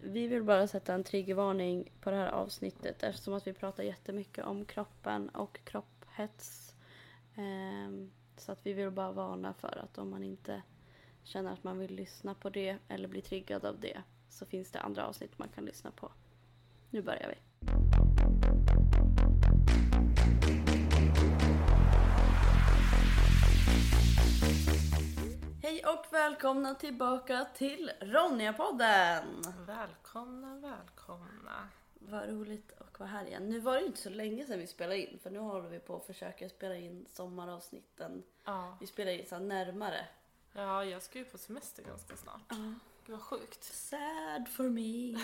vi vill bara sätta en triggervarning på det här avsnittet eftersom att vi pratar jättemycket om kroppen och kropphets. Ehm, så att vi vill bara varna för att om man inte känner att man vill lyssna på det eller blir triggad av det så finns det andra avsnitt man kan lyssna på. Nu börjar vi. Och välkomna tillbaka till Ronja-podden! Välkomna, välkomna. Vad roligt att vara här igen. Nu var det ju inte så länge sedan vi spelade in för nu håller vi på att försöka spela in sommaravsnitten. Ja. Vi spelar in så här närmare. ja, jag ska ju på semester ganska snart. Gud vad sjukt. Sad for me.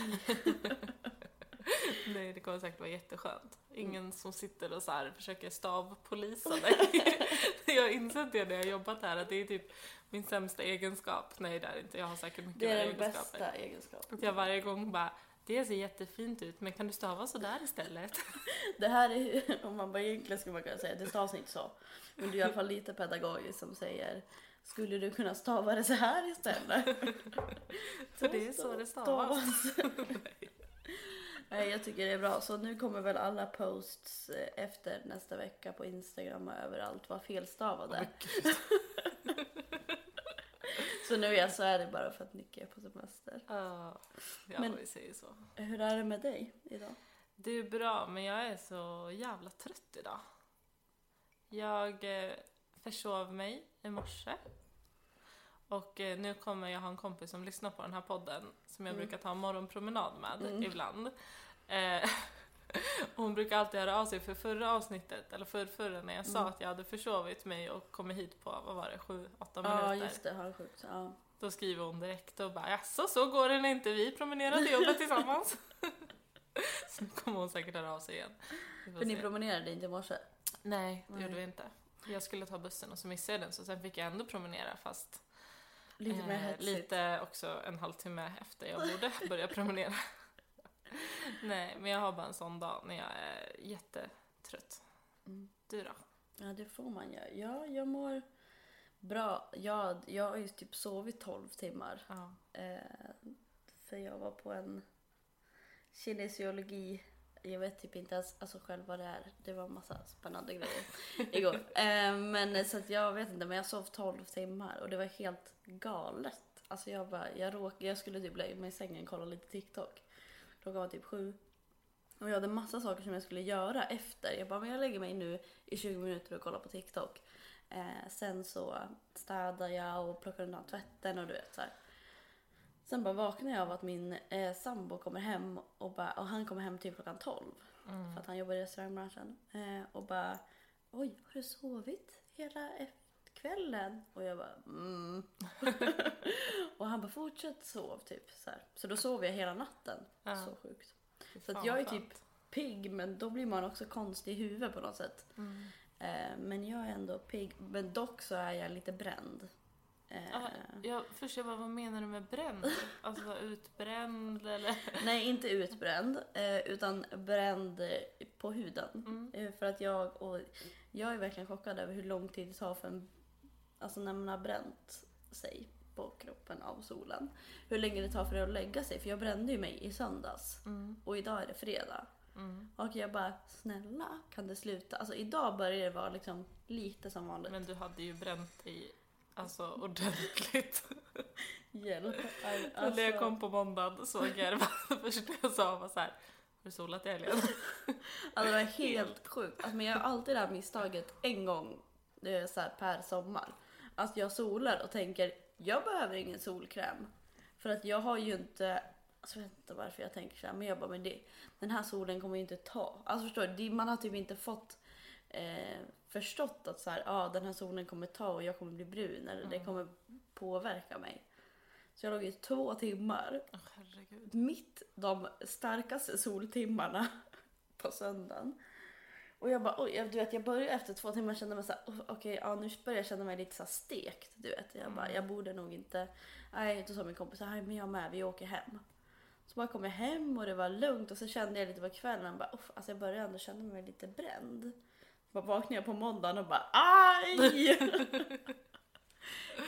Nej, det kommer säkert vara jätteskönt. Ingen som sitter och så här försöker stavpolisa dig. jag har insett det när jag har jobbat här, att det är typ min sämsta egenskap. Nej, det är inte. Jag har säkert mycket Det är den egenskaper. bästa egenskapen. Jag varje gång bara, det ser jättefint ut, men kan du stava så där istället? Det här är om man bara egentligen skulle man kunna säga, det stavas inte så. Men det är i alla fall lite pedagogiskt som säger skulle du kunna stava det så här istället? För det är så det stavas. Nej, jag tycker det är bra. Så nu kommer väl alla posts eh, efter nästa vecka på Instagram och överallt vara felstavade. Så nu är så är det bara för att Nicky är på semester. Ja, ja Men- vi säger så. Hur är det med dig idag? Det är bra, men jag är så jävla trött idag. Jag eh, försov mig i morse. Och eh, nu kommer jag ha en kompis som lyssnar på den här podden som jag Mm. brukar ta en morgonpromenad med Mm. ibland. Eh, och hon brukar alltid höra av sig för förra avsnittet, eller för förra när jag sa Mm. att jag hade försovit mig och kommit hit på, vad var det, sju, åtta Ja, minuter. just det. Har du sjukt. Ja. Då skriver hon direkt och bara jaså, så går det när inte vi promenerar till jobbet tillsammans. så kommer hon säkert höra av sig igen. För ni se. promenerade inte i morse? Nej, det Nej. gjorde vi inte. Jag skulle ta bussen och så missade jag den så sen fick jag ändå promenera fast Lite mer eh, lite också en halvtimme efter jag borde börja promenera. Nej, men jag har bara en sån dag när jag är jättetrött. Mm. Du då? Ja, det får man göra. Ja, jag mår bra. Jag, jag har ju typ sovit 12 timmar. Ja. Eh, för jag var på en kinesiologi. Jag vet typ inte ens alltså själv vad det är. Det var massa spännande grejer igår. Eh, men så att jag vet inte, men jag sov 12 timmar och det var helt galet. Alltså jag bara, jag råk, jag skulle typ lägga mig i sängen och kolla lite TikTok. Klockan var typ sju. Och jag hade massa saker som jag skulle göra efter. Jag bara, men jag lägger mig nu i 20 minuter och kollar på TikTok. Eh, sen så städar jag och plockar undan tvätten och du vet så här. Sen bara vaknar jag av att min eh, sambo kommer hem och, bara, och han kommer hem typ klockan 12 Mm. för att han jobbar i restaurangbranschen. Eh, och bara oj, har du sovit hela kvällen? Och jag bara mm. och han bara fortsätt sov typ så här. Så då sov jag hela natten. Ja. Så sjukt. Så att jag är typ pigg men då blir man också konstig i huvudet på något sätt. Mm. Eh, men jag är ändå pigg. Men dock så är jag lite bränd. Eh, Ah, jag, först jag bara, vad menar du med bränd? Alltså utbränd eller? Nej, inte utbränd, eh, utan bränd eh, på huden. Mm. Eh, för att jag, och jag är verkligen chockad över hur lång tid det tar för en, alltså när man har bränt sig på kroppen av solen. Hur länge det tar för det att lägga sig. För jag brände ju mig i söndags Mm. och idag är det fredag. Mm. Och jag bara, snälla kan det sluta? Alltså idag börjar det vara liksom lite som vanligt. Men du hade ju bränt dig alltså ordentligt. Hjälp. Alltså... När jag alltså- kom på måndagen såg jag det första jag sa var så här. Har du solat i helgen? Alltså det var helt sjukt. Alltså, men jag har alltid det här misstaget en gång det är så här, per sommar. Att jag solar och tänker jag behöver ingen solkräm. För att jag har ju inte, alltså jag vet inte varför jag tänker så här, men jag bara men det, den här solen kommer ju inte ta. Alltså förstår du, Det- man har typ inte fått eh, förstått att så här, ah, den här solen kommer ta och jag kommer bli brun eller det Mm. kommer påverka mig. Så jag låg i två timmar herregud. mitt de starkaste soltimmarna på söndagen. Och jag bara, oj, jag- du vet jag började efter två timmar känna mig såhär, oh, okej, ja nu börjar jag känna mig lite så stekt, du vet. Jag bara, Mm. jag borde nog inte, nej, då sa min kompis, nej men jag med, vi åker hem. Så bara kom jag hem och det var lugnt och så kände jag lite på kvällen, bara, uff, alltså jag började ändå känna mig lite bränd. Bara vaknade jag på måndagen och bara, aj!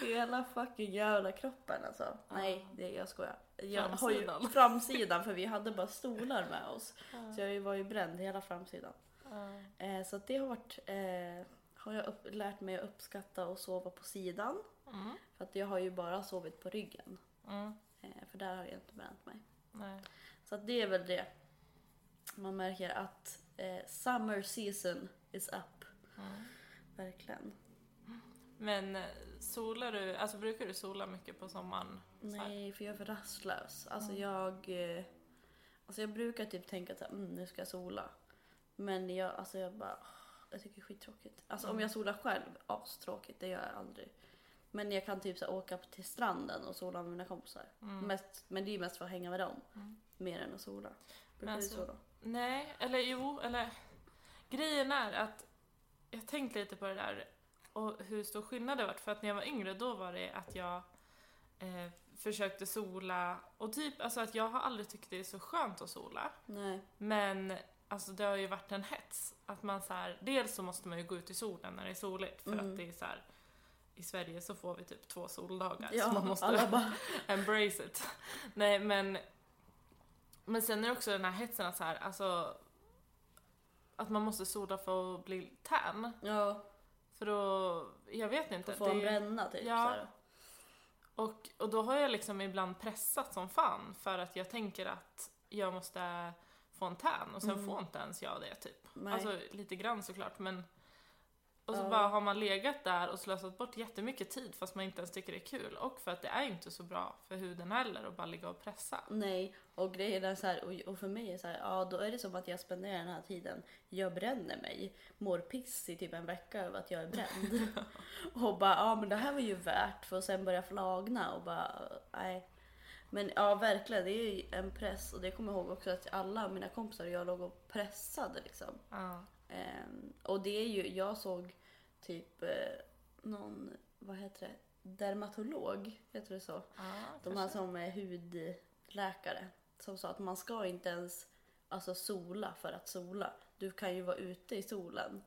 Hela fucking jävla kroppen alltså. Nej, det, jag skojar. Jag har Framsidan. ju framsidan för vi hade bara stolar med oss. Så jag var ju bränd hela framsidan. Eh, så att det har varit, eh, har jag upp, lärt mig att uppskatta och sova på sidan. Mm. För att jag har ju bara sovit på ryggen. Mm. Eh, för där har jag inte bränt mig. Nej. Så att det är väl det. Man märker att eh, summer season is up. Mm. Verkligen. Men solar du, alltså brukar du sola mycket på sommaren? Nej, för jag är för rastlös. Alltså Mm. jag... Alltså jag brukar typ tänka att mm, nu ska jag sola. Men jag, alltså jag bara... Jag tycker det är skittråkigt. Alltså om jag solar själv, astråkigt. Det gör jag aldrig. Men jag kan typ så här, åka till stranden och sola med mina kompisar. Mm. Mest, men det är mest för att hänga med dem. Mm. Mer än att sola. Brukar Men du alltså- sola? Nej, eller jo, eller grejen är att jag tänkt lite på det där och hur stor skillnad det varit. För att när jag var yngre då var det att jag eh, försökte sola och typ, alltså att jag har aldrig tyckt det är så skönt att sola. Nej. Men alltså det har ju varit en hets. Att man så här, dels så måste man ju gå ut i solen när det är soligt för Mm. att det är så här i Sverige så får vi typ två soldagar Ja, så man måste bara... embrace it. Nej men Men sen är det också den här hetsen att så här, alltså Att man måste sola för att bli tan. Ja, För då, jag vet inte. och få en bränna typ. Ja. Så och, och då har jag liksom ibland pressat som fan för att jag tänker att jag måste tan och sen Mm. får inte ens jag det typ. Nej. Alltså lite grann såklart men och så Ja. bara har man legat där och slösat bort jättemycket tid fast man inte ens tycker det är kul. Och för att det är inte så bra för huden heller att bara ligga och pressa. Nej, och grejen är så här, och, och för mig är så här, ja då är det som att jag spenderar den här tiden, jag bränner mig, mår piss i typ en vecka över att jag är bränd. och bara, ja men det här var ju värt för att sen börja flagna och bara, nej. Men ja verkligen, det är ju en press och det kommer jag ihåg också att alla mina kompisar och jag låg och pressade liksom. Ja. Ehm, och det är ju, jag såg typ eh, någon, vad heter det, dermatolog, heter det så? Ja, De här som är hudläkare som sa att man ska inte ens alltså, sola för att sola. Du kan ju vara ute i solen.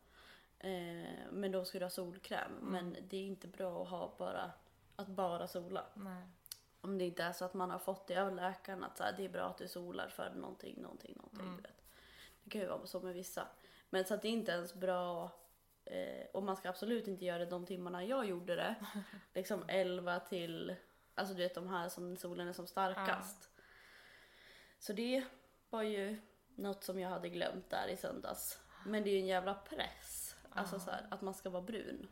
Eh, men då ska du ha solkräm. Mm. Men det är inte bra att ha bara att bara sola. Nej. Om det inte är så att man har fått det av läkaren att så här, det är bra att du solar för någonting, någonting, någonting. Mm. Du vet. Det kan ju vara så med vissa. Men så att det är inte ens bra eh, och man ska absolut inte göra det de timmarna jag gjorde det. liksom 11 till, alltså du vet de här som solen är som starkast. Så det var ju något som jag hade glömt där i söndags. Men det är ju en jävla press. Alltså så här, att man ska vara brun.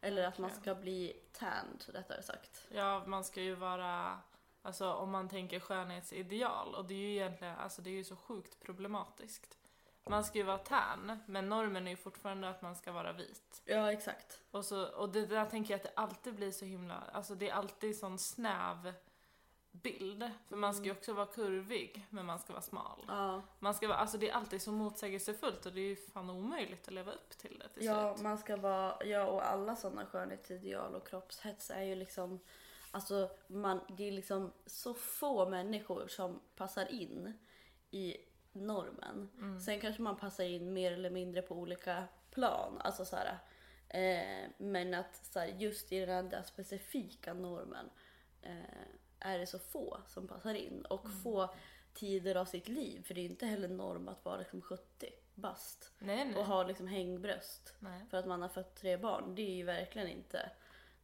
Eller att man ska bli tanned rättare sagt. Ja, man ska ju vara, alltså om man tänker skönhetsideal och det är ju egentligen, alltså det är ju så sjukt problematiskt. Man ska ju vara tan, men normen är ju fortfarande att man ska vara vit. Ja exakt. Och, så, och det där tänker jag att det alltid blir så himla, alltså det är alltid sån snäv bild. För man ska ju också vara kurvig, men man ska vara smal. Ja, Man ska vara, alltså det är alltid så motsägelsefullt och det är ju fan omöjligt att leva upp till det till ja slut. man ska vara, ja och alla sådana skönhetsideal och kroppshets är ju liksom Alltså man, det är liksom så få människor som passar in i normen. Mm. Sen kanske man passar in mer eller mindre på olika plan. Alltså så här, eh, men att så här, just i den där specifika normen eh, är det så få som passar in. Och Mm. få tider av sitt liv. För det är inte heller norm att vara liksom 70 bast. Nej, nej. Och ha liksom hängbröst. nej. För att man har fött tre barn. Det är ju verkligen inte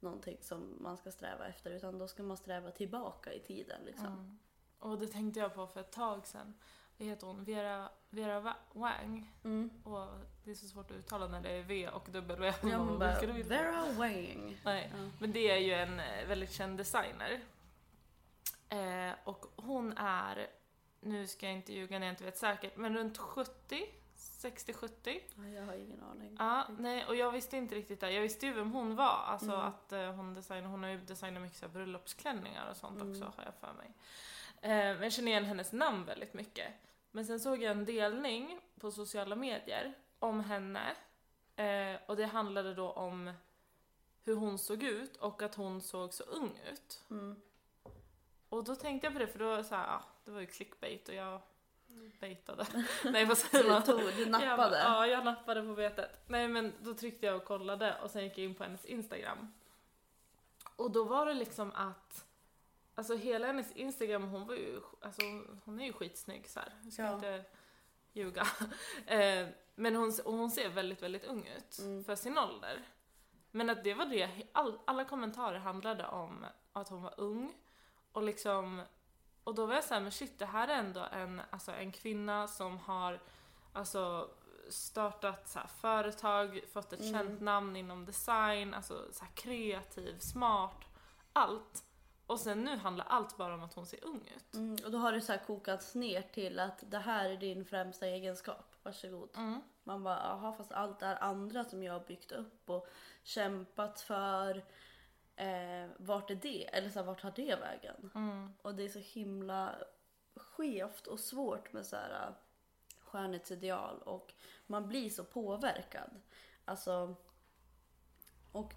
någonting som man ska sträva efter. Utan då ska man sträva tillbaka i tiden liksom. Mm. Och det tänkte jag på för ett tag sedan. Vad heter hon? Vera, Vera Wang. Mm. Och det är så svårt att uttala när det är V och W. Ja, bara. Vera Wang. Nej, Ja. men det är ju en eh, väldigt känd designer. Eh, och hon är, nu ska jag inte ljuga när jag inte vet säkert, men runt 70, 60-70. Ja, jag har ingen aning. Ja, nej, och jag visste inte riktigt det. Jag visste ju vem hon var, alltså Mm. att eh, hon designar, hon har ju designat mycket så bröllopsklänningar och sånt Mm. också har jag för mig. Eh, men jag känner igen hennes namn väldigt mycket. Men sen såg jag en delning på sociala medier om henne eh, och det handlade då om hur hon såg ut och att hon såg så ung ut. Mm. Och då tänkte jag på det för då så här, ja, det var ju clickbait och jag baitade. Nej vad säger Du, man? tog, du Jag, nappade. ja, jag nappade på betet. Nej men då tryckte jag och kollade och sen gick jag in på hennes Instagram. Och då var det liksom att Alltså hela hennes Instagram, hon var ju, alltså hon är ju skitsnygg så här. Jag ska Ja. inte ljuga. Eh, Men hon, hon ser väldigt, väldigt ung ut Mm. för sin ålder. Men att det var det, all, alla kommentarer handlade om att hon var ung. Och liksom, och då var jag såhär, men shit det här är ändå en, alltså en kvinna som har alltså startat så företag, fått ett Mm. känt namn inom design, alltså så kreativ, smart, allt. Och sen nu handlar allt bara om att hon ser ung ut. Mm, och då har det så kokats ner till att det här är din främsta egenskap. Varsågod. Mm. Man bara, jaha fast allt det här andra som jag har byggt upp och kämpat för. Eh, vart är det? Eller så här, vart har det vägen? Mm. Och det är så himla skevt och svårt med så här äh, skönhetsideal och man blir så påverkad. Alltså, och,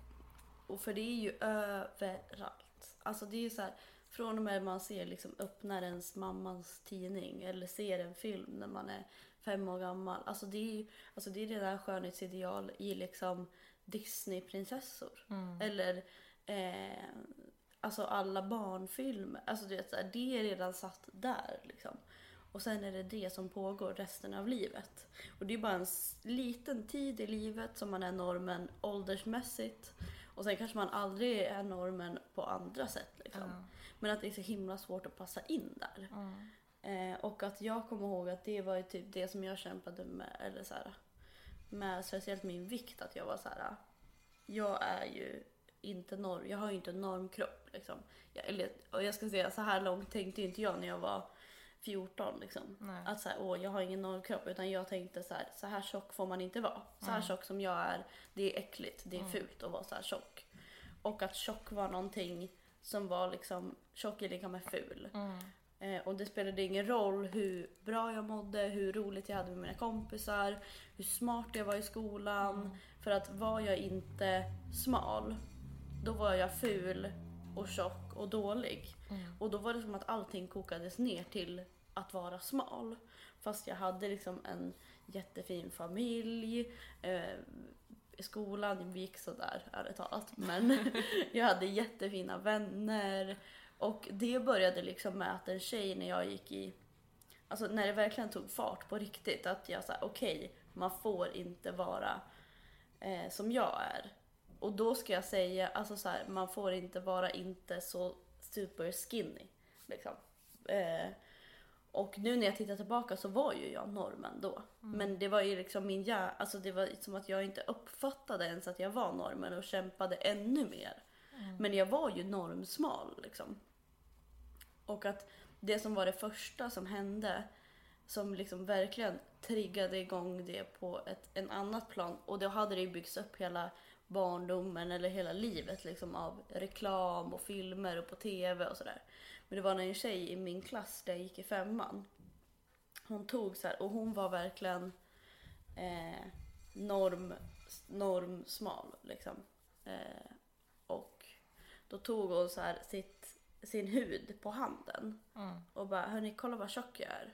och för det är ju överallt. Alltså det är ju så här, från och med man ser liksom öppnar ens mammas tidning eller ser en film när man är fem år gammal. Alltså det är ju alltså det är redan skönhetsideal i liksom Disneyprinsessor. Mm. Eller eh, alltså alla barnfilmer. Alltså du vet, så här, det är redan satt där liksom. Och sen är det det som pågår resten av livet. Och det är bara en liten tid i livet som man är normen åldersmässigt. Och sen kanske man aldrig är normen på andra sätt liksom. Ja. Men att det är så himla svårt att passa in där. Mm. Eh, och att jag kommer ihåg att det var ju typ det som jag kämpade med, eller så här, med speciellt min vikt. Att jag var så här, jag är ju inte norm, jag har ju inte en normkropp liksom. Jag, eller, och jag ska säga så här långt tänkte inte jag när jag var 14 liksom. Nej. Att så här, åh jag har ingen normkropp utan jag tänkte så här, så här tjock får man inte vara. Så här Mm. tjock som jag är, det är äckligt, det är Mm. fult att vara så här tjock. Och att tjock var någonting som var liksom, tjock är lika med ful. Mm. Eh, och det spelade ingen roll hur bra jag mådde, hur roligt jag hade med mina kompisar, hur smart jag var i skolan. Mm. För att var jag inte smal, då var jag ful och tjock och dålig. Mm. Och då var det som att allting kokades ner till att vara smal. Fast jag hade liksom en jättefin familj. Eh, I skolan gick sådär, ärligt talat. Men jag hade jättefina vänner. Och det började liksom med att en tjej när jag gick i... Alltså när det verkligen tog fart på riktigt. Att jag sa okej, man får inte vara eh, som jag är. Och då ska jag säga, alltså så här, man får inte vara inte så super skinny. Liksom. Eh, och nu när jag tittar tillbaka så var ju jag normen då. Men det var ju liksom min hjärna, alltså det var som att jag inte uppfattade ens att jag var normen och kämpade ännu mer. Men jag var ju normsmal liksom. Och att det som var det första som hände som liksom verkligen triggade igång det på ett en annat plan och då hade det ju byggts upp hela barndomen eller hela livet liksom av reklam och filmer och på tv och sådär. Men det var när en tjej i min klass där jag gick i femman. Hon tog så här och hon var verkligen eh, norm, norm smal liksom. Eh, och då tog hon så här sitt, sin hud på handen Mm. och bara hörni kolla vad tjock jag är.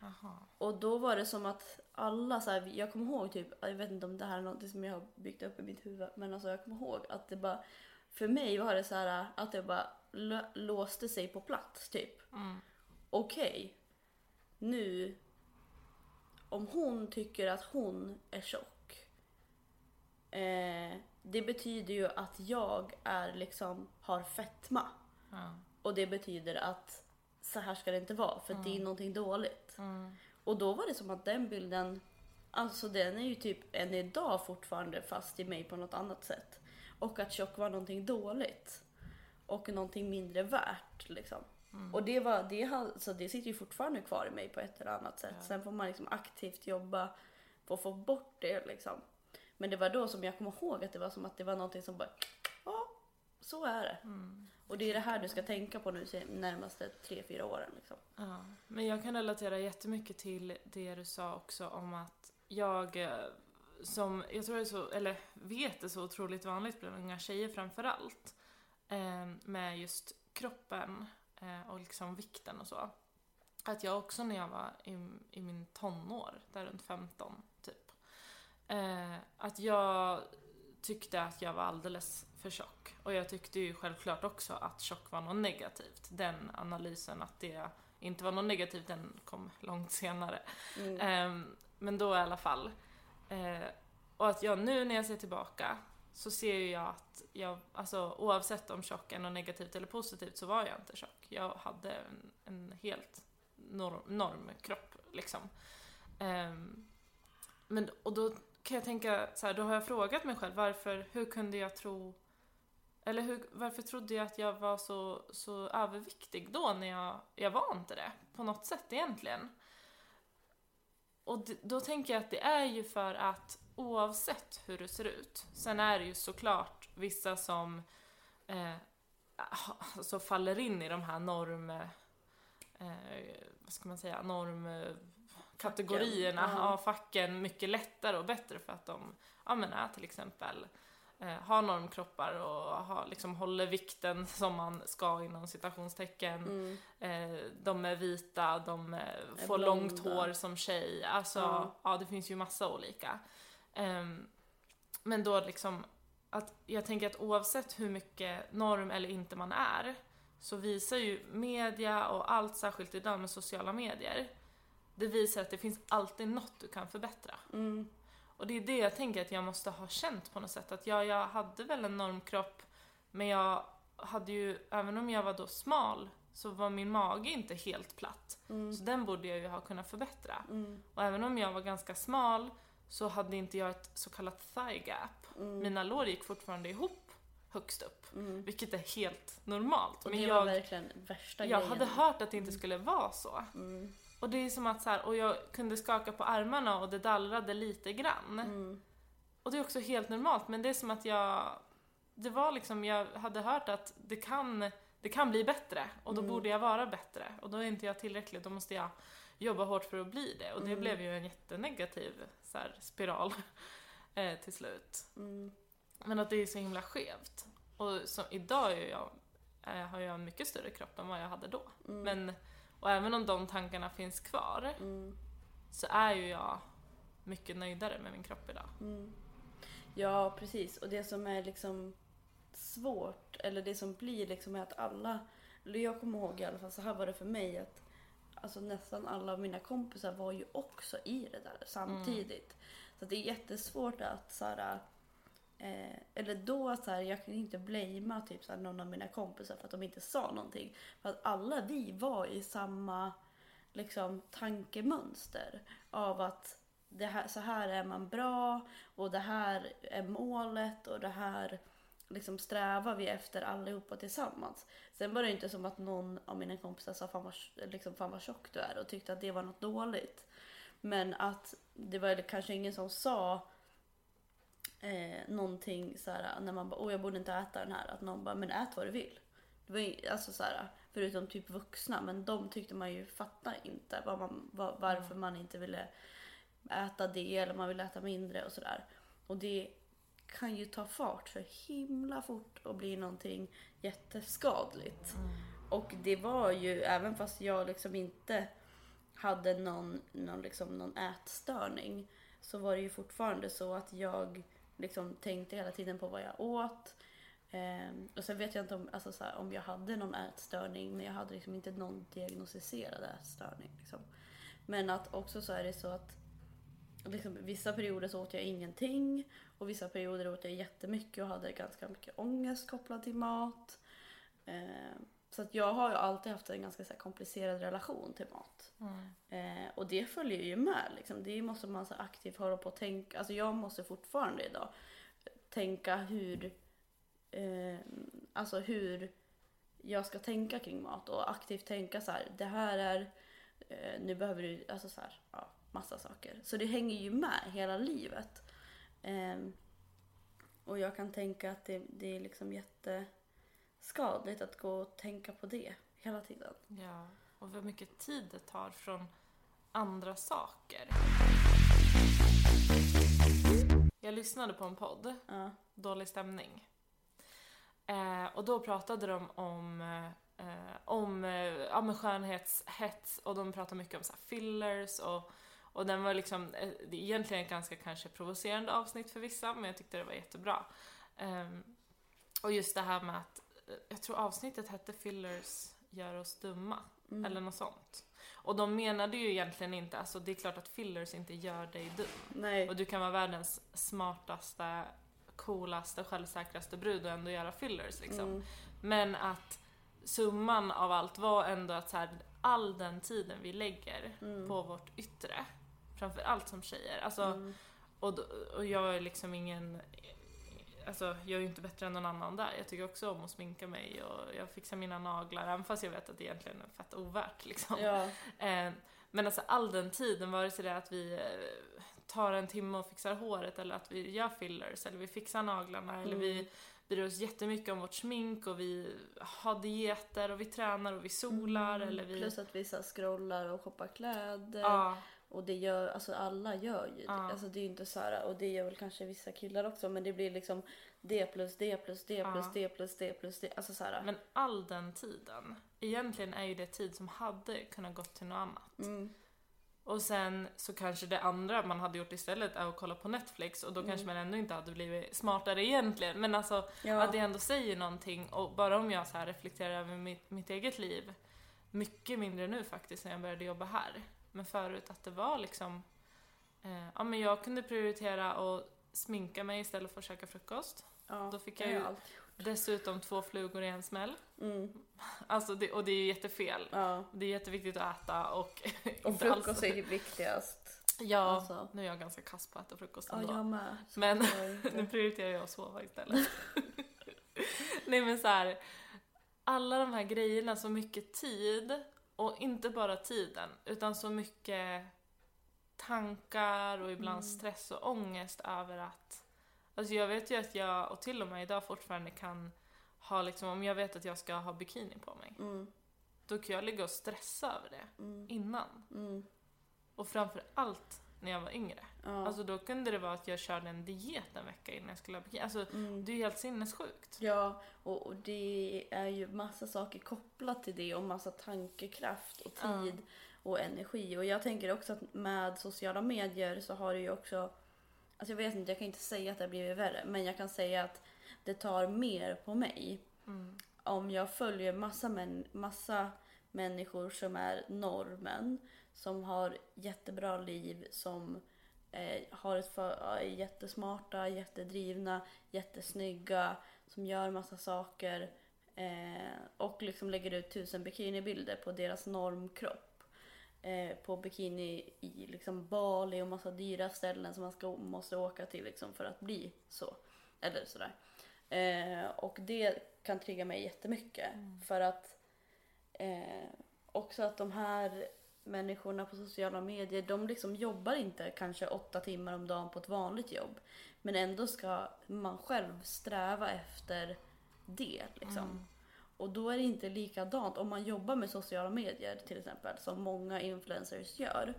Jaha. Och då var det som att alla så här, jag kommer ihåg typ, jag vet inte om det här är något som jag har byggt upp i mitt huvud, men alltså jag kommer ihåg att det bara, för mig var det så här att det bara låste sig på plats typ. Mm. Okej, nu, om hon tycker att hon är tjock, eh, det betyder ju att jag är liksom, har fetma. Ja. Och det betyder att så här ska det inte vara för att det är någonting dåligt. Mm. Och då var det som att den bilden, alltså den är ju typ än idag fortfarande fast i mig på något annat sätt. Och att tjock var någonting dåligt. Och någonting mindre värt liksom. Och det, var, det, har- så det sitter ju fortfarande kvar i mig på ett eller annat sätt. Ja. Sen får man liksom aktivt jobba för att få bort det liksom. Men det var då som jag kommer ihåg att det var som att det var någonting som bara, så är det. Mm. Och det är det här du ska tänka på nu de närmaste tre fyra åren liksom. Ja, men jag kan relatera jättemycket till det du sa också om att jag eh, som, jag tror det är så, eller vet är så otroligt vanligt bland unga tjejer framför allt. Eh, med just kroppen eh, och liksom vikten och så. Att jag också när jag var i, i min tonår, där runt 15 typ. Eh, att jag tyckte att jag var alldeles för tjock. Och jag tyckte ju självklart också att tjock var något negativt. Den analysen att det inte var något negativt, den kom långt senare. Mm. Ehm, men då i alla fall. Eh, och att jag nu när jag ser tillbaka så ser ju jag att jag, alltså oavsett om tjock är något negativt eller positivt så var jag inte tjock. Jag hade en, en helt norm, normkropp liksom. Ehm, men, och då kan jag tänka så här, då har jag frågat mig själv varför, hur kunde jag tro eller hur, varför trodde jag att jag var så, så överviktig då när jag, jag var inte det på något sätt egentligen. Och då tänker jag att det är ju för att oavsett hur du ser ut, sen är det ju såklart vissa som eh, alltså faller in i de här norm... Eh, vad ska man säga? Norm kategorierna, Facken, ja. facken mycket lättare och bättre för att de ja, men är till exempel eh, har normkroppar och har, liksom, håller vikten som man ska inom citationstecken. Mm. Eh, de är vita, de eh, Är får långt blonda. hår som tjej. Alltså, ja. Ja. det finns ju massa olika. Ehm, men då liksom, att jag tänker att oavsett hur mycket norm eller inte man är, så visar ju media och allt särskilt idag med sociala medier, det visar att det finns alltid något du kan förbättra. Mm. Och det är det jag tänker att jag måste ha känt på något sätt. Att jag, jag hade väl en normkropp, men jag hade ju, även om jag var då smal, så var min mage inte helt platt. Mm. Så den borde jag ju ha kunnat förbättra. Mm. Och även om jag var ganska smal så hade inte jag ett så kallat thigh gap. Mm. Mina lår gick fortfarande ihop högst upp, Mm. vilket är helt normalt. Och Men det var jag, verkligen värsta jag grejen. hade hört att det inte skulle vara så. Mm. Och det är som att så här, och jag kunde skaka på armarna och det dallrade lite grann. Mm. Och det är också helt normalt, men det är som att jag... Det var liksom, jag hade hört att det kan, det kan bli bättre och då Mm. borde jag vara bättre. Och då är inte jag tillräcklig, då måste jag jobba hårt för att bli det. Och det Mm. blev ju en jättenegativ så här, spiral eh, till slut. Mm. Men att det är så himla skevt. Och som, idag är jag, eh, har jag en mycket större kropp än vad jag hade då. Mm. Men, och även om de tankarna finns kvar Mm. så är ju jag mycket nöjdare med min kropp idag. Mm. Ja, precis. Och det som är liksom svårt, eller det som blir liksom är att alla, eller jag kommer ihåg i alla fall, så här var det för mig att alltså nästan alla av mina kompisar var ju också i det där samtidigt. Så att det är jättesvårt att så här, eh, eller då så här, jag kan inte blamea typ så här, någon av mina kompisar för att de inte sa någonting. För att alla vi var i samma liksom tankemönster av att det här, så här är man bra och det här är målet och det här liksom strävar vi efter allihopa tillsammans. Sen var det inte som att någon av mina kompisar sa fan vad, liksom, fan vad tjock du är och tyckte att det var något dåligt. Men att det var kanske ingen som sa eh, någonting så här när man bara åh jag borde inte äta den här. Att någon bara men ät vad du vill. Det var ju, alltså så här, förutom typ vuxna men de tyckte man ju fattar inte vad man, vad, varför man inte ville äta det eller man vill äta mindre och sådär. Och det kan ju ta fart så himla fort och bli någonting jätteskadligt. Och det var ju, även fast jag liksom inte hade någon, någon, liksom, någon ätstörning så var det ju fortfarande så att jag liksom tänkte hela tiden på vad jag åt. Ehm, och sen vet jag inte om, alltså, så här, om jag hade någon ätstörning men jag hade liksom inte någon diagnostiserad ätstörning. Liksom. Men att också så är det så att liksom, vissa perioder så åt jag ingenting och vissa perioder åt jag jättemycket och hade ganska mycket ångest kopplad till mat. Ehm, så att jag har ju alltid haft en ganska så komplicerad relation till mat. Eh, och det följer ju med. Liksom. Det måste man så aktivt hålla på och tänka. Alltså jag måste fortfarande idag tänka hur, eh, alltså hur jag ska tänka kring mat och aktivt tänka så här. Det här är, eh, nu behöver du, alltså så här, ja, massa saker. Så det hänger ju med hela livet. Eh, och jag kan tänka att det, det är liksom jätteskadligt att gå och tänka på det hela tiden. Ja, och hur mycket tid det tar från andra saker. Jag lyssnade på en podd, Ja. Dålig stämning. Eh, och då pratade de om, eh, om eh, ja, men skönhetshets och de pratade mycket om så fillers och, och den var liksom, eh, egentligen ett ganska kanske provocerande avsnitt för vissa men jag tyckte det var jättebra. Ehm, och just det här med att, eh, jag tror avsnittet hette Fillers gör oss dumma, Mm. eller något sånt. Och de menade ju egentligen inte, alltså det är klart att fillers inte gör dig dum. Nej. Och du kan vara världens smartaste, coolaste, självsäkraste brud och ändå göra fillers liksom. Mm. Men att summan av allt var ändå att så här, all den tiden vi lägger Mm. på vårt yttre, framför allt som tjejer, alltså, Mm. och, och jag är liksom ingen Alltså jag är ju inte bättre än någon annan där. Jag tycker också om att sminka mig och jag fixar mina naglar även fast jag vet att det egentligen är fett ovärt liksom. Ja. Eh, men alltså all den tiden, vare sig det är att vi eh, tar en timme och fixar håret eller att vi gör fillers eller vi fixar naglarna eller Mm. vi bryr oss jättemycket om vårt smink och vi har dieter och vi tränar och vi solar Mm. eller vi... Plus att vissa scrollar och shoppar kläder. Ja, Och det gör, alltså alla gör ju det. Ja. Alltså det är ju inte så här, och det gör väl kanske vissa killar också, men det blir liksom det plus det plus det plus det plus det plus det. Alltså så här. men all den tiden, egentligen är ju det tid som hade kunnat gått till något annat. Mm. Och sen så kanske det andra man hade gjort istället är att kolla på Netflix och då kanske man ändå inte hade blivit smartare egentligen. Men alltså Ja. att det ändå säger någonting och bara om jag så här reflekterar över mitt, mitt eget liv, mycket mindre nu faktiskt när jag började jobba här. Men förut att det var liksom, eh, ja men jag kunde prioritera att sminka mig istället för att käka frukost. ja, då fick jag ju- allt. Dessutom två flugor i en smäll. Mm. Alltså det, och det är ju jättefel. Ja. Det är jätteviktigt att äta och Och alls- frukost är det viktigast. Ja, Alltså. nu är jag ganska kass på att äta frukost Ja, ändå. jag med. Men- Nu prioriterar jag att sova istället. Nej men så här, alla de här grejerna, så mycket tid och inte bara tiden utan så mycket tankar och ibland Mm. stress och ångest över att Alltså jag vet ju att jag, och till och med idag fortfarande kan ha liksom, om jag vet att jag ska ha bikini på mig, Mm. då kan jag ligga och stressa över det Mm. innan. Mm. Och framför allt när jag var yngre. Ja. Alltså då kunde det vara att jag körde en diet en vecka innan jag skulle ha bikini. Alltså mm. det är ju helt sinnessjukt. Ja, och, och det är ju massa saker kopplat till det och massa tankekraft och Ja. tid och energi. Och jag tänker också att med sociala medier så har det ju också, alltså jag vet inte, jag kan inte säga att det har blivit värre, men jag kan säga att det tar mer på mig Mm. om jag följer massa, män, massa människor som är normen, som har jättebra liv, som eh, har ett för, är jättesmarta, jättedrivna, jättesnygga, som gör massa saker eh, och liksom lägger ut tusen bikinibilder på deras normkropp. Eh, på bikini i liksom Bali och massa dyra ställen som man ska, måste åka till liksom för att bli så. Eller sådär. Eh, och det kan trigga mig jättemycket. För att eh, också att de här människorna på sociala medier, de liksom jobbar inte kanske åtta timmar om dagen på ett vanligt jobb. Men ändå ska man själv sträva efter det. Liksom. Mm. Och då är det inte likadant om man jobbar med sociala medier till exempel, som många influencers gör.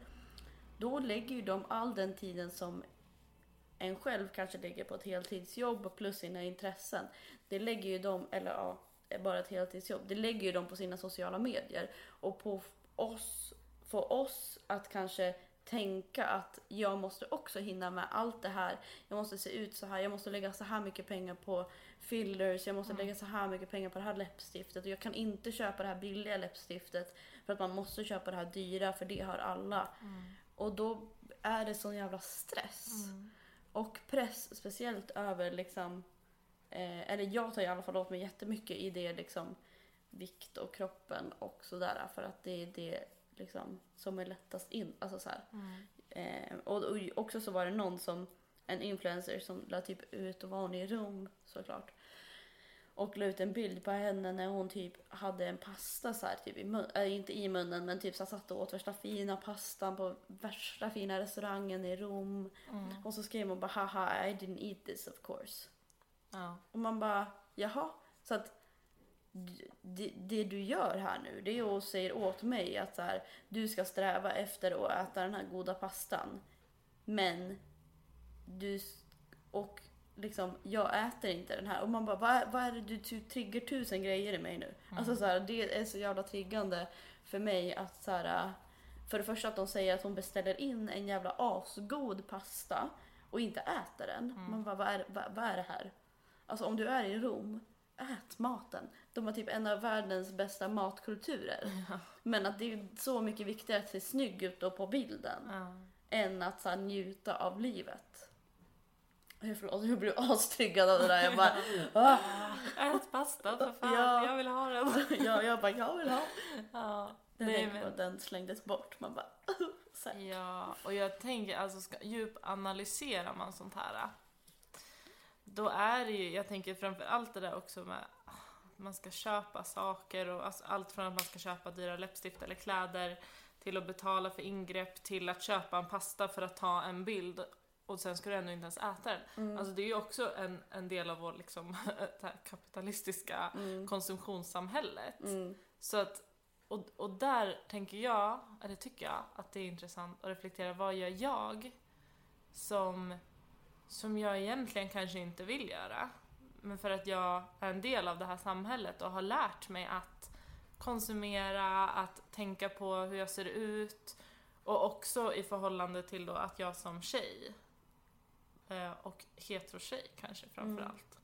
Då lägger ju de all den tiden som en själv kanske lägger på ett heltidsjobb plus sina intressen. Det lägger ju de, eller ja, bara ett heltidsjobb. Det lägger ju de på sina sociala medier. Och på oss, för oss att kanske tänka att jag måste också hinna med allt det här. Jag måste se ut så här, jag måste lägga så här mycket pengar på fillers, jag måste lägga så här mycket pengar på det här läppstiftet. Och jag kan inte köpa det här billiga läppstiftet för att man måste köpa det här dyra för det har alla. Och då är det sån jävla stress. Och press speciellt över liksom, eh, eller jag tar i alla fall åt mig jättemycket i det liksom vikt och kroppen och sådär. För att det är det liksom som är lättast in. Alltså så här. Eh, och, och också så var det någon som, en influencer som la typ ut och var hon i Rom såklart. Och la ut en bild på henne när hon typ hade en pasta så här, typ i mun, äh, inte i munnen men typ så satt och åt värsta fina pastan på värsta fina restaurangen i Rom. Mm. Och så skrev hon bara haha I didn't eat this of course. Ja. Och man bara jaha. Så att det, det du gör här nu det är att säga åt mig att så här, du ska sträva efter att äta den här goda pastan. Men du och liksom jag äter inte den här och man bara vad är, vad är det du triggar tusen grejer i mig nu? Alltså så här, det är så jävla triggande för mig att så här, för det första att de säger att hon beställer in en jävla asgod pasta och inte äter den. Man bara vad är, vad, vad är det här? Alltså om du är i Rom, ät maten. De har typ en av världens bästa matkulturer. Men att det är så mycket viktigare att se snygg ut då på bilden Ja. än att så här, njuta av livet. Förlåt, jag blev astriggad av det där. Jag bara, ah, Ät pasta för fan, Ja. jag vill ha den. jag, jag bara, jag vill ha. Ja. Jag Nej, men- den slängdes bort. Man bara, här. Ja, och jag tänker, alltså ska, djupanalyserar man sånt här, då är det ju, jag tänker framför allt det där också med att man ska köpa saker och alltså allt från att man ska köpa dyra läppstift eller kläder till att betala för ingrepp till att köpa en pasta för att ta en bild och sen ska du ändå inte ens äta den. Mm. Alltså det är ju också en, en del av vår liksom, kapitalistiska Mm. konsumtionssamhället. Mm. Så att, och, och där tänker jag, eller tycker jag, att det är intressant att reflektera, vad gör jag som, som jag egentligen kanske inte vill göra? Men för att jag är en del av det här samhället och har lärt mig att konsumera, att tänka på hur jag ser ut och också i förhållande till då att jag som tjej eh, och hetero-tjej kanske framförallt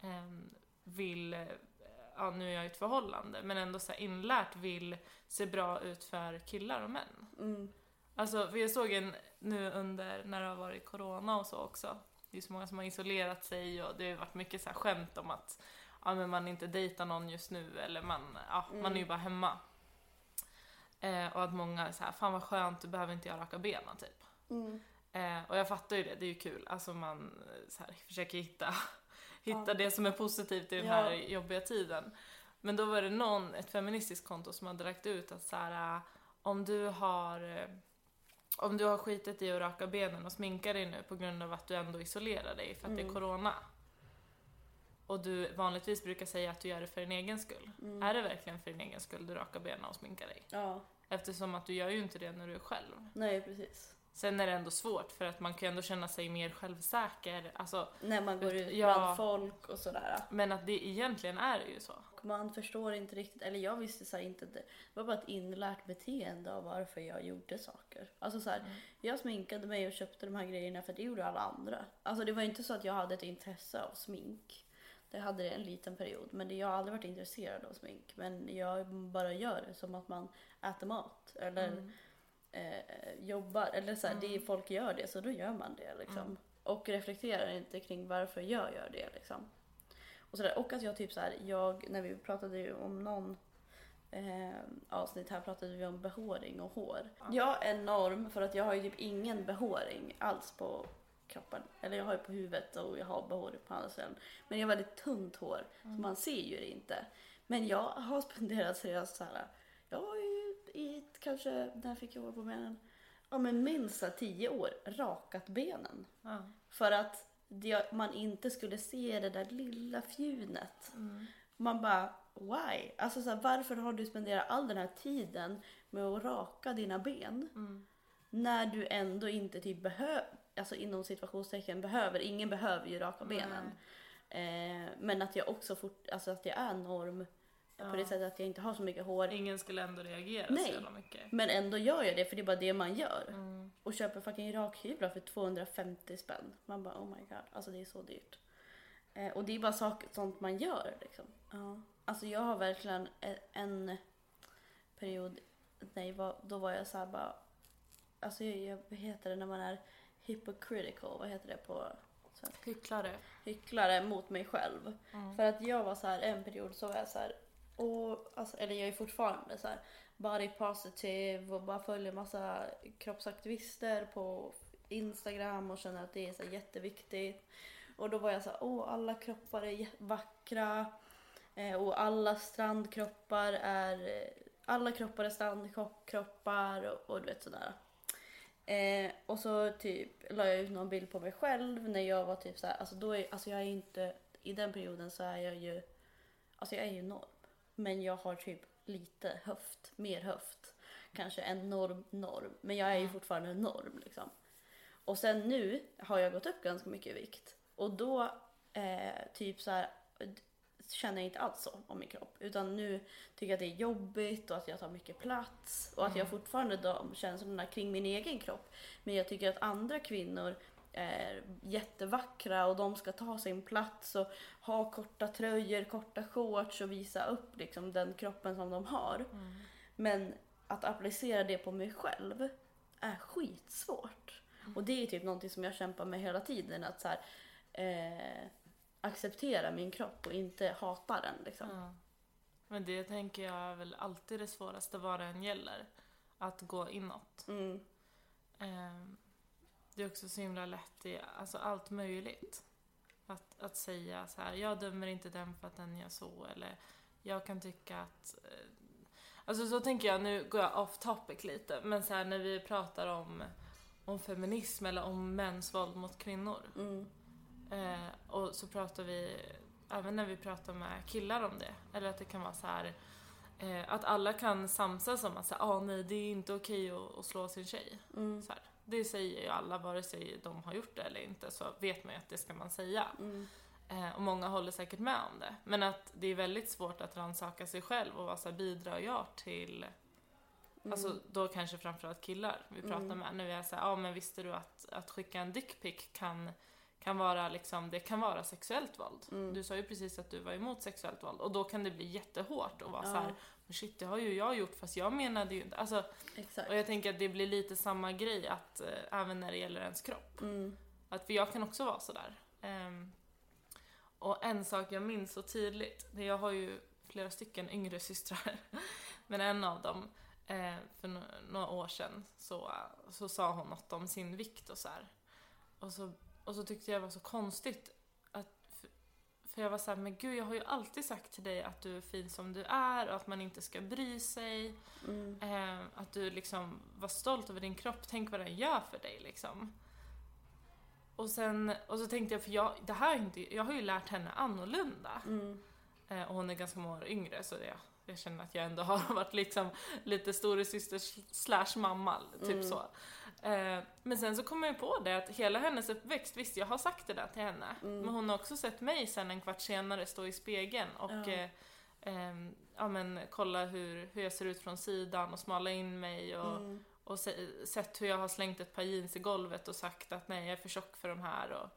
mm. vill eh, ja nu är jag i ett förhållande, men ändå så inlärt vill se bra ut för killar och män. Mm. Alltså, för jag såg en nu under, när det har varit corona och så också, det är så många som har isolerat sig och det har varit mycket så här skämt om att ja, men man inte dejtar någon just nu eller man, ja, man är ju bara hemma. Eh, och att många är så här, fan vad skönt, du behöver inte göra raka benen typ. Mm. Eh, och jag fattar ju det, det är ju kul. Alltså man så här, försöker hitta, hitta Ja. det som är positivt i den Ja. här jobbiga tiden. Men då var det någon, ett feministiskt konto som hade lagt ut att så här, om du har eh, om du har skitit i att raka benen och sminka dig nu på grund av att du ändå isolerar dig för att det är Mm. corona. Och du vanligtvis brukar säga att du gör det för din egen skull. Mm. Är det verkligen för din egen skull du rakar benen och sminkar dig? Ja, Eftersom att du gör ju inte det när du är själv. nej precis. Sen är det ändå svårt för att man kan ju ändå känna sig mer självsäker. Alltså, När man går ut Ja. bland folk och sådär. men att det egentligen är det ju så. Man förstår inte riktigt, eller jag visste så inte, det var bara ett inlärt beteende av varför jag gjorde saker. Alltså så Mm. jag sminkade mig och köpte de här grejerna för det gjorde alla andra. Alltså det var inte så att jag hade ett intresse av smink. Det hade det en liten period, men det, jag har aldrig varit intresserad av smink. Men jag bara gör det som att man äter mat eller Mm. Eh, jobbar. Eller så här, det är, folk gör det, så då gör man det. Liksom. Mm. Och reflekterar inte kring varför jag gör det. Liksom. Och, så där. och att jag typ så här, jag, när vi pratade ju om någon eh, avsnitt här pratade vi om behåring och hår. Jag är norm för att jag har ju typ ingen behåring alls på kroppen. Eller jag har ju på huvudet och jag har behåring på andra ställen. Men jag har väldigt tunt hår så man ser ju det inte. Men jag har spenderat seriöst så här. Jag har ju i kanske, när fick jag hår på benen? Ja men minst tio år rakat benen. Ja. För att det, man inte skulle se det där lilla fjunet. Mm. Man bara, why? Alltså så här, varför har du spenderat all den här tiden med att raka dina ben? Mm. När du ändå inte typ behöver, alltså inom situationstecken behöver, ingen behöver ju raka benen. Eh, men att jag också fort, alltså att jag är norm på det sättet att jag inte har så mycket hår. Ingen skulle ändå reagera Nej. så jävla mycket. Men ändå gör jag det för det är bara det man gör. Mm. Och köper fucking rakhyvlar för 250 spänn. Man bara oh my god, alltså det är så dyrt. Eh, och det är bara saker, sånt man gör liksom. Ja. Alltså jag har verkligen e- en period, nej då var jag såhär bara, alltså jag, jag, vad heter det när man är hypocritical, vad heter det på svenska? Hycklare. Hycklare mot mig själv. Mm. För att jag var så här en period så var jag så här, och, alltså, eller jag är fortfarande så här body positive och bara följer massa kroppsaktivister på Instagram och känner att det är så jätteviktigt. Och då var jag så här, åh alla kroppar är vackra eh, och alla strandkroppar är, alla kroppar är strandkroppar och, och du vet sådär. Eh, och så typ la jag ut någon bild på mig själv när jag var typ så här, alltså då är, alltså jag är inte, i den perioden så är jag ju, alltså jag är ju norm. Men jag har typ lite höft, mer höft. Kanske en norm, norm. Men jag är ju fortfarande norm liksom. Och sen nu har jag gått upp ganska mycket i vikt. Och då eh, typ så här känner jag inte alls så om min kropp. Utan nu tycker jag att det är jobbigt och att jag tar mycket plats. Och att jag Mm. fortfarande de känslorna kring min egen kropp. Men jag tycker att andra kvinnor är jättevackra och de ska ta sin plats och ha korta tröjor, korta shorts och visa upp liksom den kroppen som de har. Mm. Men att applicera det på mig själv är skitsvårt. Och det är typ någonting som jag kämpar med hela tiden. Att så här, eh, acceptera min kropp och inte hata den. Liksom. Ja. Men det tänker jag är väl alltid det svåraste vad det än gäller. Att gå inåt. Mm. Ehm, Det är också så himla lätt i alltså allt möjligt. Att, att säga så här, jag dömer inte den för att den gör så. Eller jag kan tycka att... eh, Alltså så tänker jag, nu går jag off topic lite, men så här när vi pratar om, om feminism eller om mäns våld mot kvinnor. Mm. Eh, och så pratar vi, även när vi pratar med killar om det, eller att det kan vara så här eh, att alla kan samsas om att säga, ah, nej det är inte okej att, att slå sin tjej. Mm. Så här, det säger ju alla, vare sig de har gjort det eller inte, så vet man ju att det ska man säga. Mm. Eh, och många håller säkert med om det. Men att det är väldigt svårt att rannsaka sig själv och vara så här, bidrar jag till Mm. Alltså då kanske framförallt killar vi pratar Mm. med. Vi är såhär, ja men visste du att, att skicka en dickpic kan, kan vara liksom, det kan vara sexuellt våld. Mm. Du sa ju precis att du var emot sexuellt våld och då kan det bli jättehårt och vara Ja. så här, men shit det har ju jag gjort fast jag menade ju inte. Alltså, Exakt. och jag tänker att det blir lite samma grej att eh, även när det gäller ens kropp. Mm. Att, för jag kan också vara sådär. Ehm, och en sak jag minns så tydligt, det jag har ju flera stycken yngre systrar, men en av dem, eh, för no- några år sedan, så, så sa hon något om sin vikt och så här. Och så, och så tyckte jag det var så konstigt, för jag var såhär, men gud jag har ju alltid sagt till dig att du är fin som du är och att man inte ska bry sig. Mm. Eh, att du liksom var stolt över din kropp, tänk vad den gör för dig liksom. Och sen, och så tänkte jag, för jag, det här är inte, jag har ju lärt henne annorlunda. Mm. Eh, och hon är ganska många år yngre så jag, jag känner att jag ändå har varit liksom lite storasyster slash mamma, typ Mm. så. Eh, men sen så kom jag på det att hela hennes uppväxt, visst jag har sagt det där till henne, Mm. men hon har också sett mig sen en kvart senare stå i spegeln och Ja. eh, ehm, ja, men, kolla hur, hur jag ser ut från sidan och smala in mig och, Mm. och se, sett hur jag har slängt ett par jeans i golvet och sagt att nej jag är för tjock för de här och,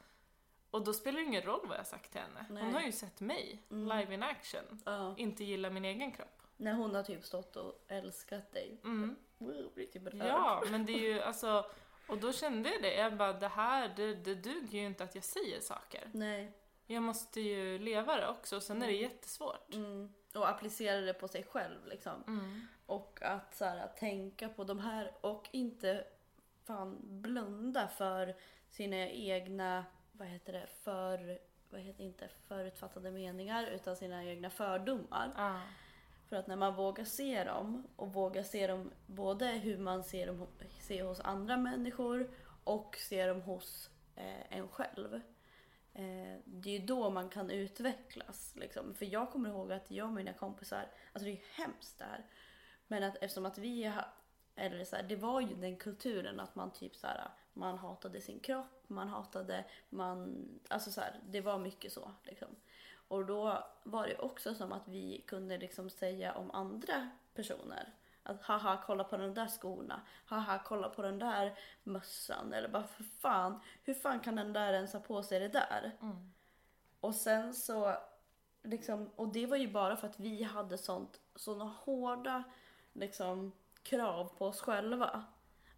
och då spelar det ingen roll vad jag sagt till henne. Nej. Hon har ju sett mig Mm. live in action, Ja. inte gilla min egen kropp. När hon har typ stått och älskat dig. Mm. Blir typ. Ja, men det är ju alltså, och då kände jag det, jag bara det här, det, det duger ju inte att jag säger saker. Nej. Jag måste ju leva det också, sen är det Mm. jättesvårt. Mm. Och applicera det på sig själv liksom. Mm. Och att, så här, tänka på de här och inte fan blunda för sina egna, vad heter det, för, vad heter inte förutfattade meningar utan sina egna fördomar. Ja. För att när man vågar se dem och vågar se dem både hur man ser dem ser hos andra människor och ser dem hos eh, en själv. Eh, det är ju då man kan utvecklas. Liksom. För jag kommer ihåg att jag och mina kompisar, alltså det är ju hemskt det här. Men att eftersom att vi har, eller så här, det var ju den kulturen att man typ så här, man hatade sin kropp, man hatade, man, alltså så här, det var mycket så liksom. Och då var det också som att vi kunde liksom säga om andra personer. Att haha, kolla på de där skorna. Haha, kolla på den där mössan. Eller bara för fan, hur fan kan den där ens ha på sig det där? Mm. Och sen så, liksom, och det var ju bara för att vi hade sånt, såna hårda liksom, krav på oss själva.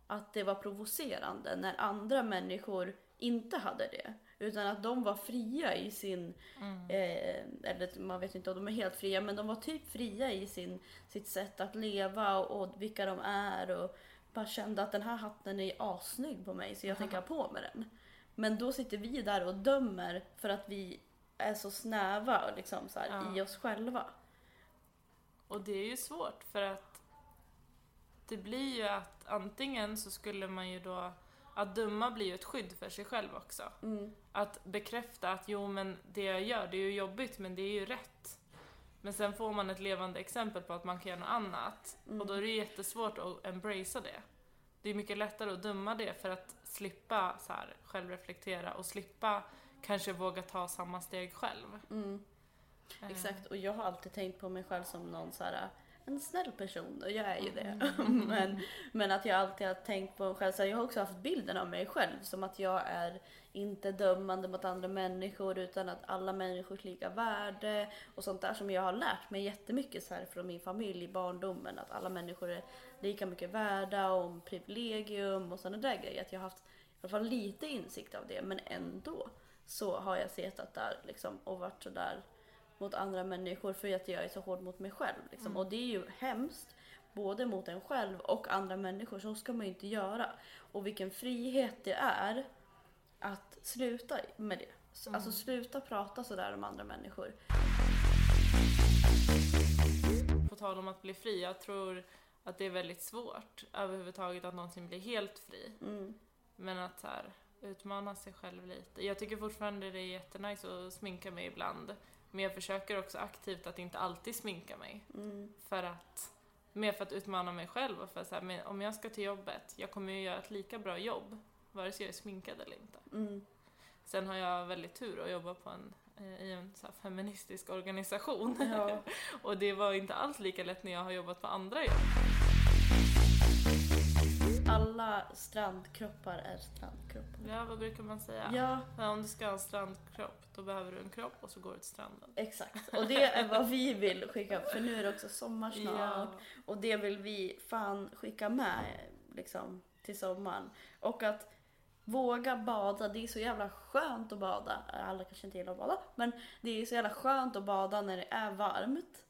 Att det var provocerande när andra människor inte hade det. Utan att de var fria i sin, Mm. eh, eller man vet inte om de är helt fria, men de var typ fria i sin, sitt sätt att leva och, och vilka de är. Och bara kände att den här hatten är asnygg på mig så jag tänker ha på med den. Men då sitter vi där och dömer för att vi är så snäva liksom, så här, Ja. i oss själva. Och det är ju svårt för att det blir ju att antingen så skulle man ju då, att döma blir ju ett skydd för sig själv också. Mm. Att bekräfta att jo men det jag gör det är ju jobbigt men det är ju rätt. Men sen får man ett levande exempel på att man kan göra något annat Mm. och då är det jättesvårt att embracea det. Det är mycket lättare att döma det för att slippa så här, självreflektera och slippa kanske våga ta samma steg själv. Mm. Eh, Exakt, och jag har alltid tänkt på mig själv som någon så här en snäll person och jag är ju det. men, men att jag alltid har tänkt på mig själv. Så jag har också haft bilden av mig själv som att jag är inte dömande mot andra människor utan att alla människors lika värde och sånt där som jag har lärt mig jättemycket så här från min familj i barndomen. Att alla människor är lika mycket värda och om privilegium och sådana där grejer. Att jag har haft i alla fall lite insikt av det men ändå så har jag suttit där liksom och varit så där mot andra människor för att jag är så hård mot mig själv. Liksom. Mm. Och det är ju hemskt, både mot en själv och andra människor. Så ska man ju inte göra. Och vilken frihet det är att sluta med det. Mm. Alltså sluta prata sådär om andra människor. På tal om att bli fri, jag tror att det är väldigt svårt överhuvudtaget att någonsin bli helt fri. Mm. Men att så här, utmana sig själv lite. Jag tycker fortfarande det är jättenice att sminka mig ibland. Men jag försöker också aktivt att inte alltid sminka mig. Mm. För att, mer för att utmana mig själv och för att så här, men om jag ska till jobbet, jag kommer ju göra ett lika bra jobb vare sig jag är sminkad eller inte. Mm. Sen har jag väldigt tur att jobba på en, eh, i en så feministisk organisation. Ja. och det var inte alls lika lätt när jag har jobbat på andra jobb. Alla strandkroppar är strandkroppar. Ja, vad brukar man säga? Ja, Men om du ska ha en strandkropp, då behöver du en kropp och så går du till stranden. exakt. Och det är vad vi vill skicka för nu är det också sommar snart. Ja. Och det vill vi fan skicka med liksom, till sommaren. Och att våga bada, det är så jävla skönt att bada. Alla kanske inte gillar att bada, men det är så jävla skönt att bada när det är varmt.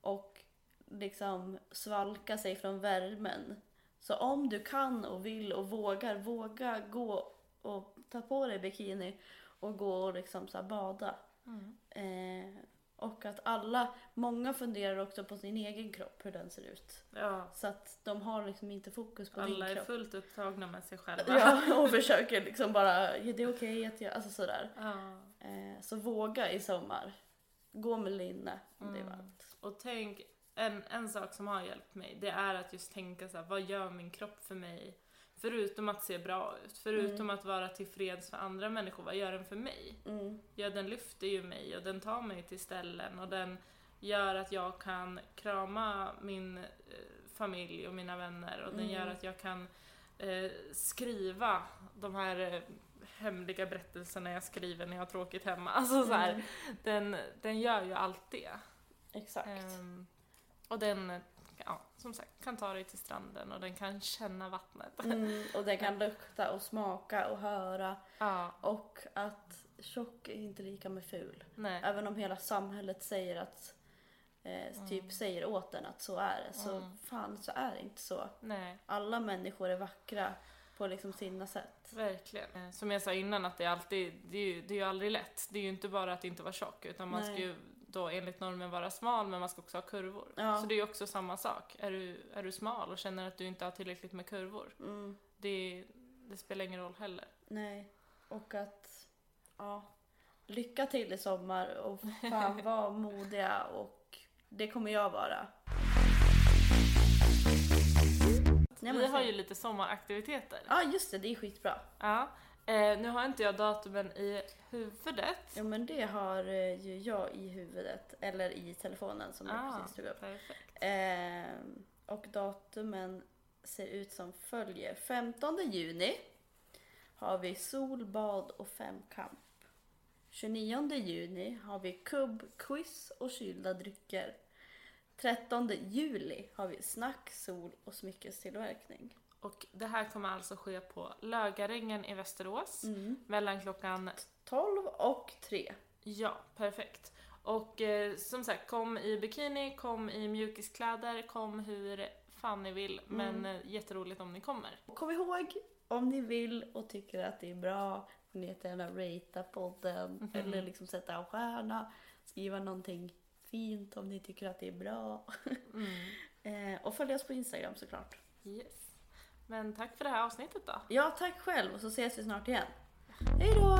Och liksom svalka sig från värmen. Så om du kan och vill och vågar, våga gå och ta på dig bikini och gå och liksom så bada. Mm. Eh, och att alla, många funderar också på sin egen kropp, hur den ser ut. ja. Så att de har liksom inte fokus på Alla din är kropp. fullt upptagna med sig själva. Ja, och försöker liksom bara, är det okej att jag, alltså sådär. Ja. Eh, så våga i sommar. Gå med linne om det är Mm. varmt. Och tänk, en, en sak som har hjälpt mig, det är att just tänka så här, vad gör min kropp för mig? Förutom att se bra ut, förutom att vara tillfreds för andra människor, vad gör den för mig? Mm. Ja, den lyfter ju mig och den tar mig till ställen och den gör att jag kan krama min eh, familj och mina vänner och den Mm. gör att jag kan eh, skriva de här eh, hemliga berättelserna jag skriver när jag har tråkigt hemma. Alltså så här, Mm. den, den gör ju allt det. Exakt. Ehm, och den, ja, som sagt, kan ta dig till stranden och den kan känna vattnet. Mm, och den kan lukta och smaka och höra. Ja, Och att tjock är inte lika med ful. nej. Även om hela samhället säger att eh, typ säger åt den att så är det. Så Mm. fan så är det inte så. Nej, Alla människor är vackra på liksom sina sätt. verkligen. Eh, Som jag sa innan, att det är alltid, det är ju, det är ju aldrig lätt. Det är ju inte bara att inte vara tjock, utan man ska Nej. ju då enligt normen vara smal, men man ska också ha kurvor. Ja. Så det är ju också samma sak. Är du, är du smal och känner att du inte har tillräckligt med kurvor, Mm, det, det spelar ingen roll heller. nej. Och att, ja. Lycka till i sommar och fan var modiga och det kommer jag vara. Vi har ju lite sommaraktiviteter. Ja just det, det är skitbra. Ja. Eh, nu har inte jag datumen i huvudet. Ja men det har eh, ju jag i huvudet, eller i telefonen som jag Ah, precis tog upp. Ehm, och datumen ser ut som följer. 15 juni har vi solbad och femkamp. 29 juni har vi kubbquiz och kylda drycker. 13 juli har vi snack, sol och smyckestillverkning. Och det här kommer alltså ske på Lögarängen i Västerås Mm. mellan klockan 12 och 3. Ja, perfekt. Och eh, som sagt, kom i bikini, kom i mjukiskläder, kom hur fan ni vill. Men eh, jätteroligt om ni kommer. Kom ihåg, om ni vill och tycker att det är bra får ni jättegärna ratea podden eller liksom sätta en stjärna, skriva någonting fint om ni tycker att det är bra. Mm. Eh, och följ oss på Instagram såklart. Yes. Men tack för det här avsnittet då. Ja, tack själv och så ses vi snart igen. Hej då!